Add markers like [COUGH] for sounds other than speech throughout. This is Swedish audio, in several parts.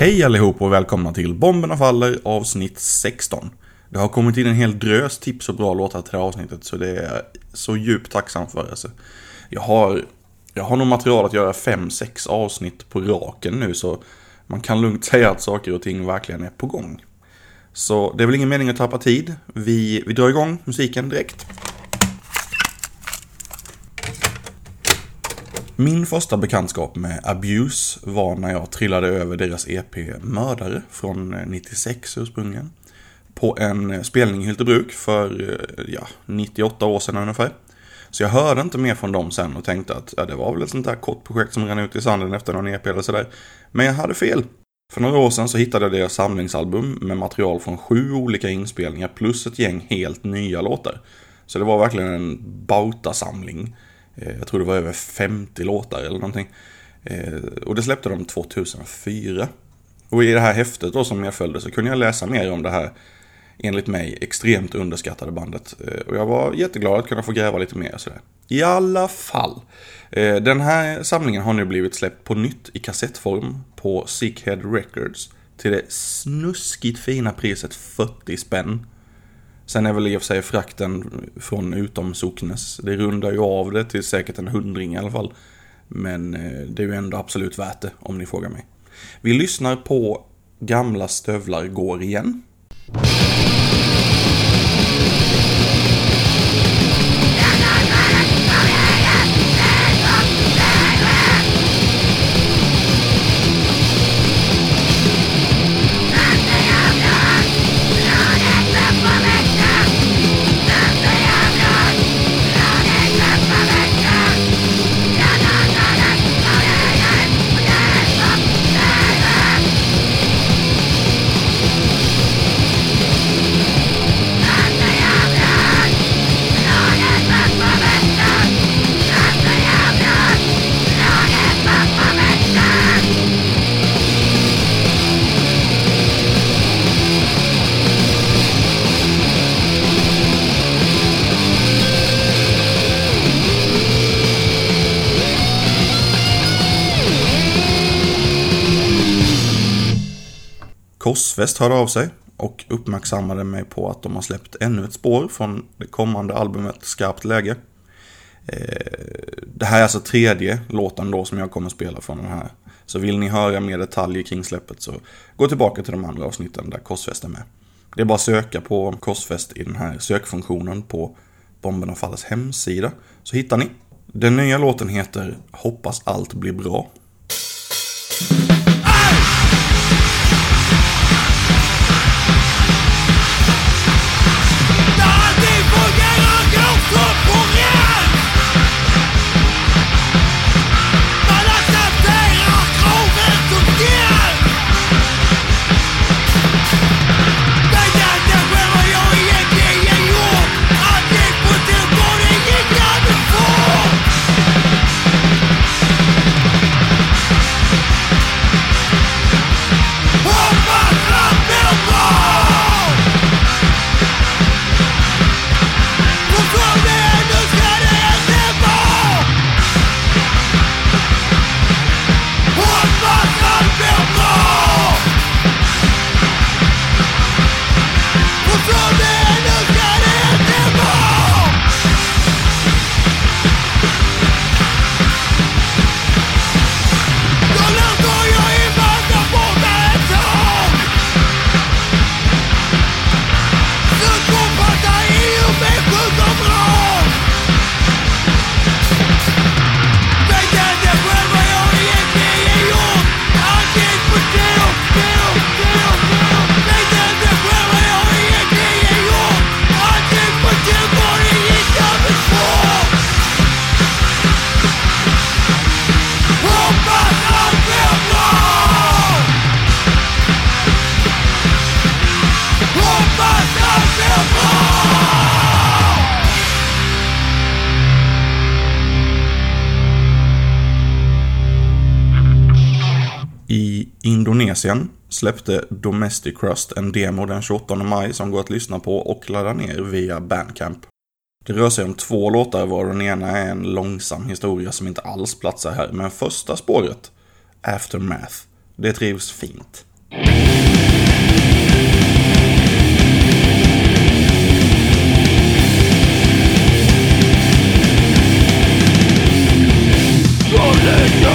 Hej allihop och välkomna till Bomberna Faller avsnitt 16. Det har kommit in en hel drös tips och bra låtar till det här avsnittet så det är jag så djupt tacksam för. Alltså. Jag, har, jag har nog material att göra 5-6 avsnitt på raken nu så man kan lugnt [LAUGHS] säga att saker och ting verkligen är på gång. Så det är väl ingen mening att tappa tid. Vi, vi drar igång musiken direkt. Min första bekantskap med Abuse var när jag trillade över deras EP Mördare från eh, 96 ursprungligen. På en eh, spelning i Hyltebruk för, eh, ja, 98 år sedan ungefär. Så jag hörde inte mer från dem sen och tänkte att ja, det var väl ett sånt där kort projekt som rann ut i sanden efter någon EP eller sådär. Men jag hade fel. För några år sedan så hittade jag deras samlingsalbum med material från sju olika inspelningar plus ett gäng helt nya låtar. Så det var verkligen en bautasamling. samling Eh, jag tror det var över 50 låtar eller någonting. Eh, och det släppte de 2004. Och i det här häftet då som jag följde så kunde jag läsa mer om det här enligt mig extremt underskattade bandet. Eh, och jag var jätteglad att kunna få gräva lite mer sådär. I alla fall. Den här samlingen har nu blivit släppt på nytt i kassettform på Sickhead Records. Till det snuskigt fina priset 40 spänn. Sen är väl i och för sig frakten från utom Socknes. Det rundar ju av det till säkert en hundring i alla fall. Men eh, det är ju ändå absolut värt det om ni frågar mig. Vi lyssnar på Gamla stövlar går igen. Korsfest hörde av sig och uppmärksammade mig på att de har släppt ännu ett spår från det kommande albumet Skarpt läge. Eh, det här är alltså tredje låten då som jag kommer spela från den här. Så vill ni höra mer detaljer kring släppet så gå tillbaka till de andra avsnitten där Korsfest är med. Det är bara att söka på Korsfest i den här sökfunktionen på Bomberna Falles hemsida så hittar ni. Den nya låten heter Hoppas allt blir bra Indonesien släppte Domestic Crust en demo den 28 maj som går att lyssna på och ladda ner via Bandcamp. Det rör sig om två låtar var den ena är en långsam historia som inte alls platsar här, men första spåret, Aftermath, det trivs fint. Solid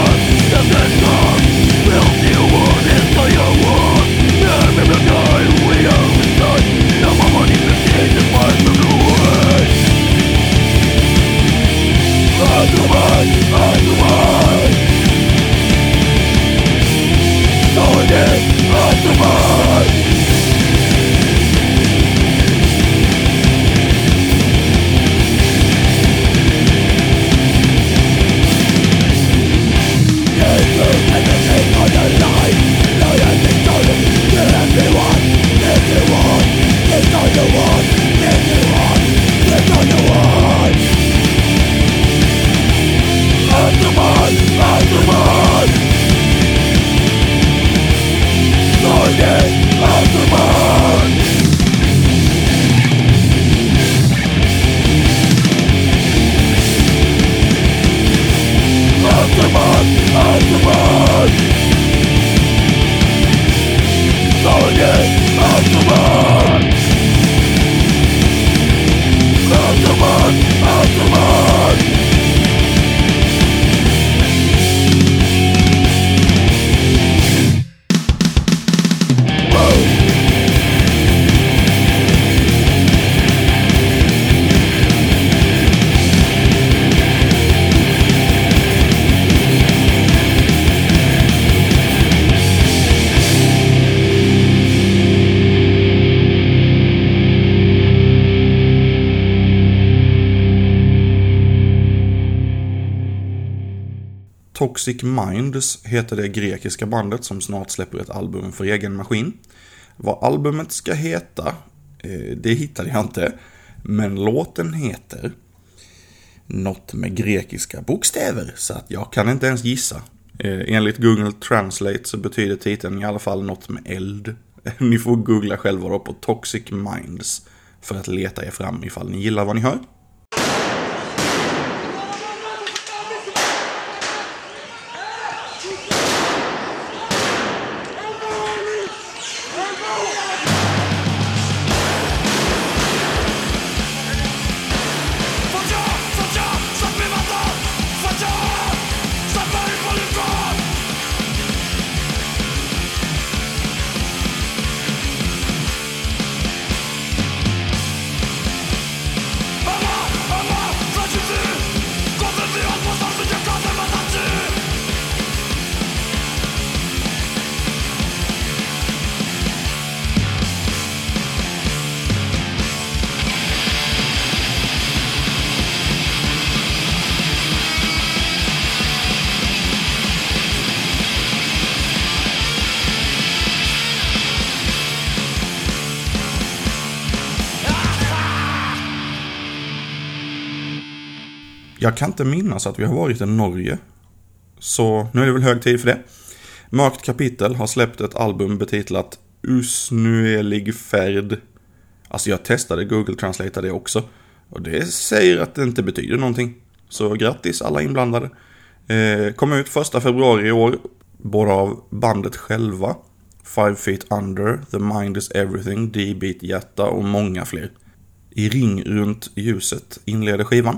Toxic Minds heter det grekiska bandet som snart släpper ett album för egen maskin. Vad albumet ska heta, eh, det hittade jag inte. Men låten heter något med grekiska bokstäver, så att jag kan inte ens gissa. Eh, enligt Google Translate så betyder titeln i alla fall något med eld. [LAUGHS] Ni får googla själva då på Toxic Minds för att leta er fram ifall ni gillar vad ni hör. Jag kan inte minnas att vi har varit i Norge. Så nu är det väl hög tid för det. Mörkt kapitel har släppt ett album betitlat Usnuelig färd. Alltså jag testade Google Translate det också. Och det säger att det inte betyder någonting. Så grattis alla inblandade. Eh, kom ut första februari i år. Både av bandet själva. Five Feet Under, The Mind Is Everything, D-Beat Hjärta och många fler. I ring runt ljuset inleder skivan.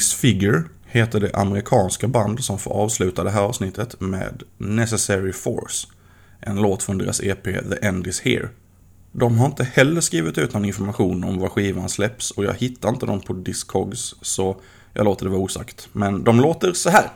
Disfigure heter det amerikanska band som får avsluta det här avsnittet med Necessary Force. En låt från deras EP The End Is Here. De har inte heller skrivit ut någon information om var skivan släpps och jag hittar inte dem på Discogs så jag låter det vara osagt. Men de låter så här.